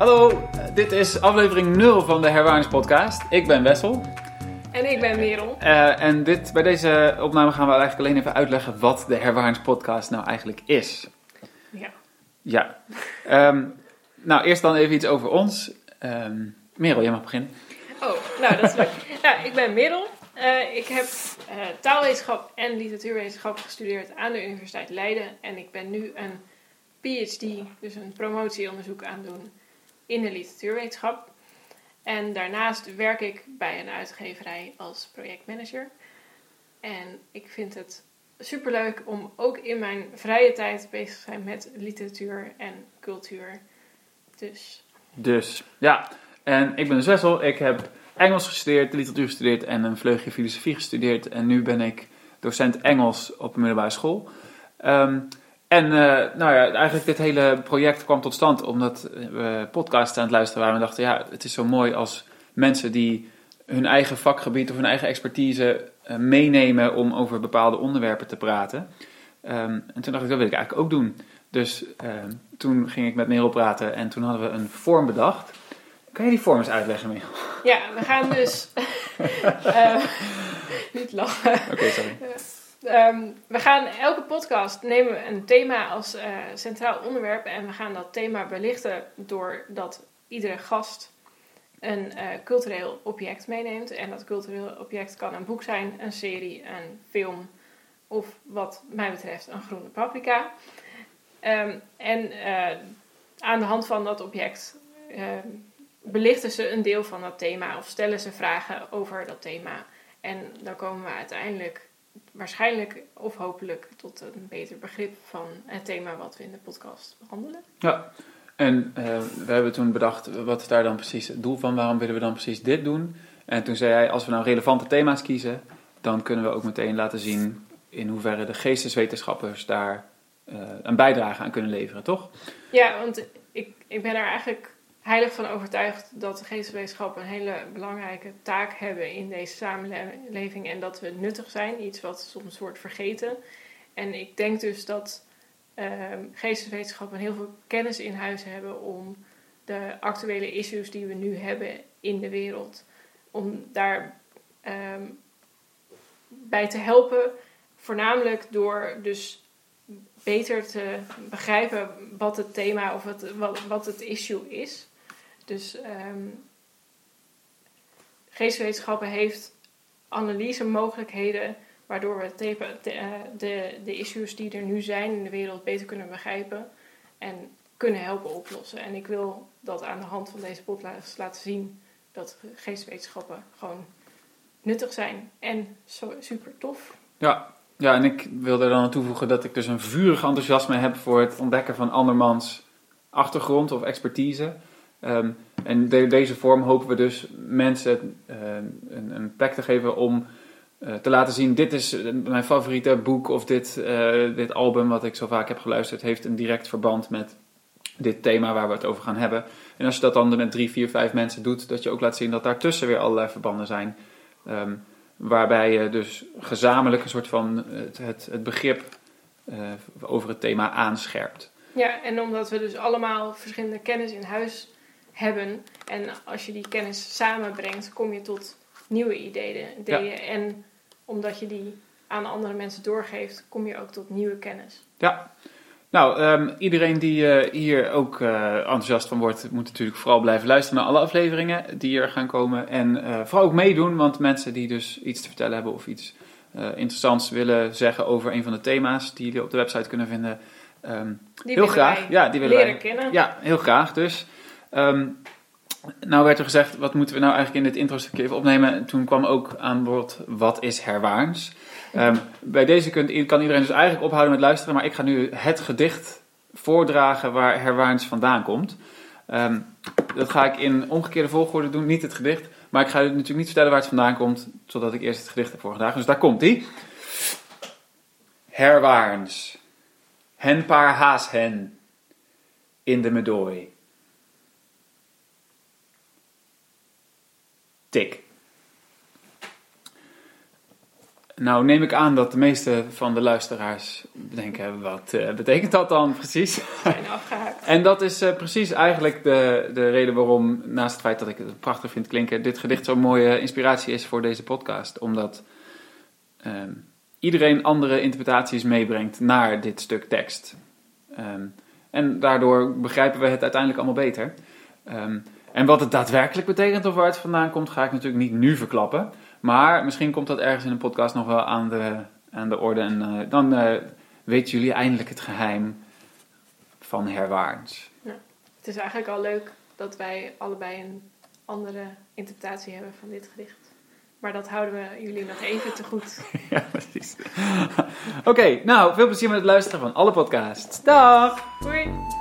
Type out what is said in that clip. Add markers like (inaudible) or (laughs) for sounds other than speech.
Hallo, dit is aflevering 0 van de Herwaarnis podcast. Ik ben Wessel. En ik ben Merel. Uh, en dit, bij deze opname gaan we eigenlijk alleen even uitleggen wat de Herwaarnis podcast nou eigenlijk is. Ja. Ja. Um, nou, eerst dan even iets over ons. Um, Merel, jij mag beginnen. Oh, nou dat is leuk. (laughs) ja, ik ben Merel. Uh, ik heb uh, taalwetenschap en literatuurwetenschap gestudeerd aan de Universiteit Leiden. En ik ben nu een PhD, dus een promotieonderzoek aan het doen in de literatuurwetenschap. En daarnaast werk ik bij een uitgeverij als projectmanager. En ik vind het superleuk om ook in mijn vrije tijd bezig te zijn met literatuur en cultuur. Dus. Dus, ja. En ik ben dus Wessel. Ik heb Engels gestudeerd, literatuur gestudeerd en een vleugje filosofie gestudeerd. En nu ben ik docent Engels op een middelbare school. Um, en uh, nou ja, eigenlijk dit hele project kwam tot stand omdat we podcasts aan het luisteren waren. En we dachten, ja, het is zo mooi als mensen die hun eigen vakgebied of hun eigen expertise uh, meenemen om over bepaalde onderwerpen te praten. Um, en toen dacht ik, dat wil ik eigenlijk ook doen. Dus uh, toen ging ik met Merel praten en toen hadden we een vorm bedacht. Kan je die vorm eens uitleggen, Merel? Ja, we gaan dus... (laughs) niet lachen. Oké, okay, sorry. Um, we gaan elke podcast nemen een thema als uh, centraal onderwerp en we gaan dat thema belichten doordat iedere gast een uh, cultureel object meeneemt. En dat cultureel object kan een boek zijn, een serie, een film of wat mij betreft een groene paprika. Um, en uh, aan de hand van dat object belichten ze een deel van dat thema of stellen ze vragen over dat thema. En dan komen we uiteindelijk waarschijnlijk of hopelijk tot een beter begrip van het thema wat we in de podcast behandelen. Ja, en uh, we hebben toen bedacht, wat is daar dan precies het doel van? Waarom willen we dan precies dit doen? En toen zei hij, als we nou relevante thema's kiezen, dan kunnen we ook meteen laten zien in hoeverre de geesteswetenschappers daar uh, een bijdrage aan kunnen leveren, toch? Ja, want ik, ik ben er eigenlijk heilig van overtuigd dat de geesteswetenschappen een hele belangrijke taak hebben in deze samenleving en dat we nuttig zijn, iets wat soms wordt vergeten. En ik denk dus dat uh, geesteswetenschappen heel veel kennis in huis hebben om de actuele issues die we nu hebben in de wereld, om daar um, bij te helpen, voornamelijk door dus beter te begrijpen wat het thema of wat, wat het issue is. Dus um, geesteswetenschappen heeft analyse mogelijkheden waardoor we de, de, de issues die er nu zijn in de wereld beter kunnen begrijpen en kunnen helpen oplossen. En ik wil dat aan de hand van deze podcast laten zien dat geesteswetenschappen gewoon nuttig zijn en zo, super tof. Ja, ja, en ik wil er dan aan toevoegen dat ik dus een vurig enthousiasme heb voor het ontdekken van andermans achtergrond of expertise. Um, en de, deze vorm hopen we dus mensen uh, een, een, plek te geven om uh, te laten zien: dit is mijn favoriete boek of dit, uh, dit album wat ik zo vaak heb geluisterd, heeft een direct verband met dit thema waar we het over gaan hebben. En als je dat dan met drie, vier, vijf mensen doet, dat je ook laat zien dat daartussen weer allerlei verbanden zijn. Um, waarbij je dus gezamenlijk een soort van het, het, het begrip over het thema aanscherpt. Ja, en omdat we dus allemaal verschillende kennis in huis hebben. En als je die kennis samenbrengt, kom je tot nieuwe ideeën. En omdat je die aan andere mensen doorgeeft, kom je ook tot nieuwe kennis. Ja. Nou, um, iedereen die uh, hier ook uh, enthousiast van wordt, moet natuurlijk vooral blijven luisteren naar alle afleveringen die er gaan komen. En uh, vooral ook meedoen, want mensen die dus iets te vertellen hebben of iets interessants willen zeggen over een van de thema's die jullie op de website kunnen vinden. Um, heel graag. ja, die willen leren wij. kennen. Ja, heel graag. Dus Um, nou werd er gezegd, wat moeten we nou eigenlijk in dit intro-stukje even opnemen? Toen kwam ook aan bod, wat is herwaarns? Um, bij deze kunt, kan iedereen dus eigenlijk ophouden met luisteren, maar ik ga nu het gedicht voordragen waar herwaarns vandaan komt. Um, dat ga ik in omgekeerde volgorde doen, niet het gedicht, maar ik ga u natuurlijk niet vertellen waar het vandaan komt, totdat ik eerst het gedicht heb voorgedragen. Dus daar komt ie. Herwaarns, hen paar haas hen, in de medooi. Tik. Nou, neem ik aan dat de meeste van de luisteraars denken: wat eh, betekent dat dan precies? Zijn afgehaakt. (laughs) En dat is eh, precies eigenlijk de, de reden waarom, naast het feit dat ik het prachtig vind klinken, dit gedicht zo'n mooie inspiratie is voor deze podcast. Omdat ehm, iedereen andere interpretaties meebrengt naar dit stuk tekst. Ehm, en daardoor begrijpen we het uiteindelijk allemaal beter. Ehm, en wat het daadwerkelijk betekent of waar het vandaan komt, ga ik natuurlijk niet nu verklappen. Maar misschien komt dat ergens in een podcast nog wel aan de, aan de orde. En eh, dan uh, weten jullie eindelijk het geheim van herwaarts. Ja. Het is eigenlijk al leuk dat wij allebei een andere interpretatie hebben van dit gedicht. Maar dat houden we jullie nog even te goed. (laughs) ja, precies. (laughs) Oké, okay, nou, veel plezier met het luisteren van alle podcasts. Dag! Doei!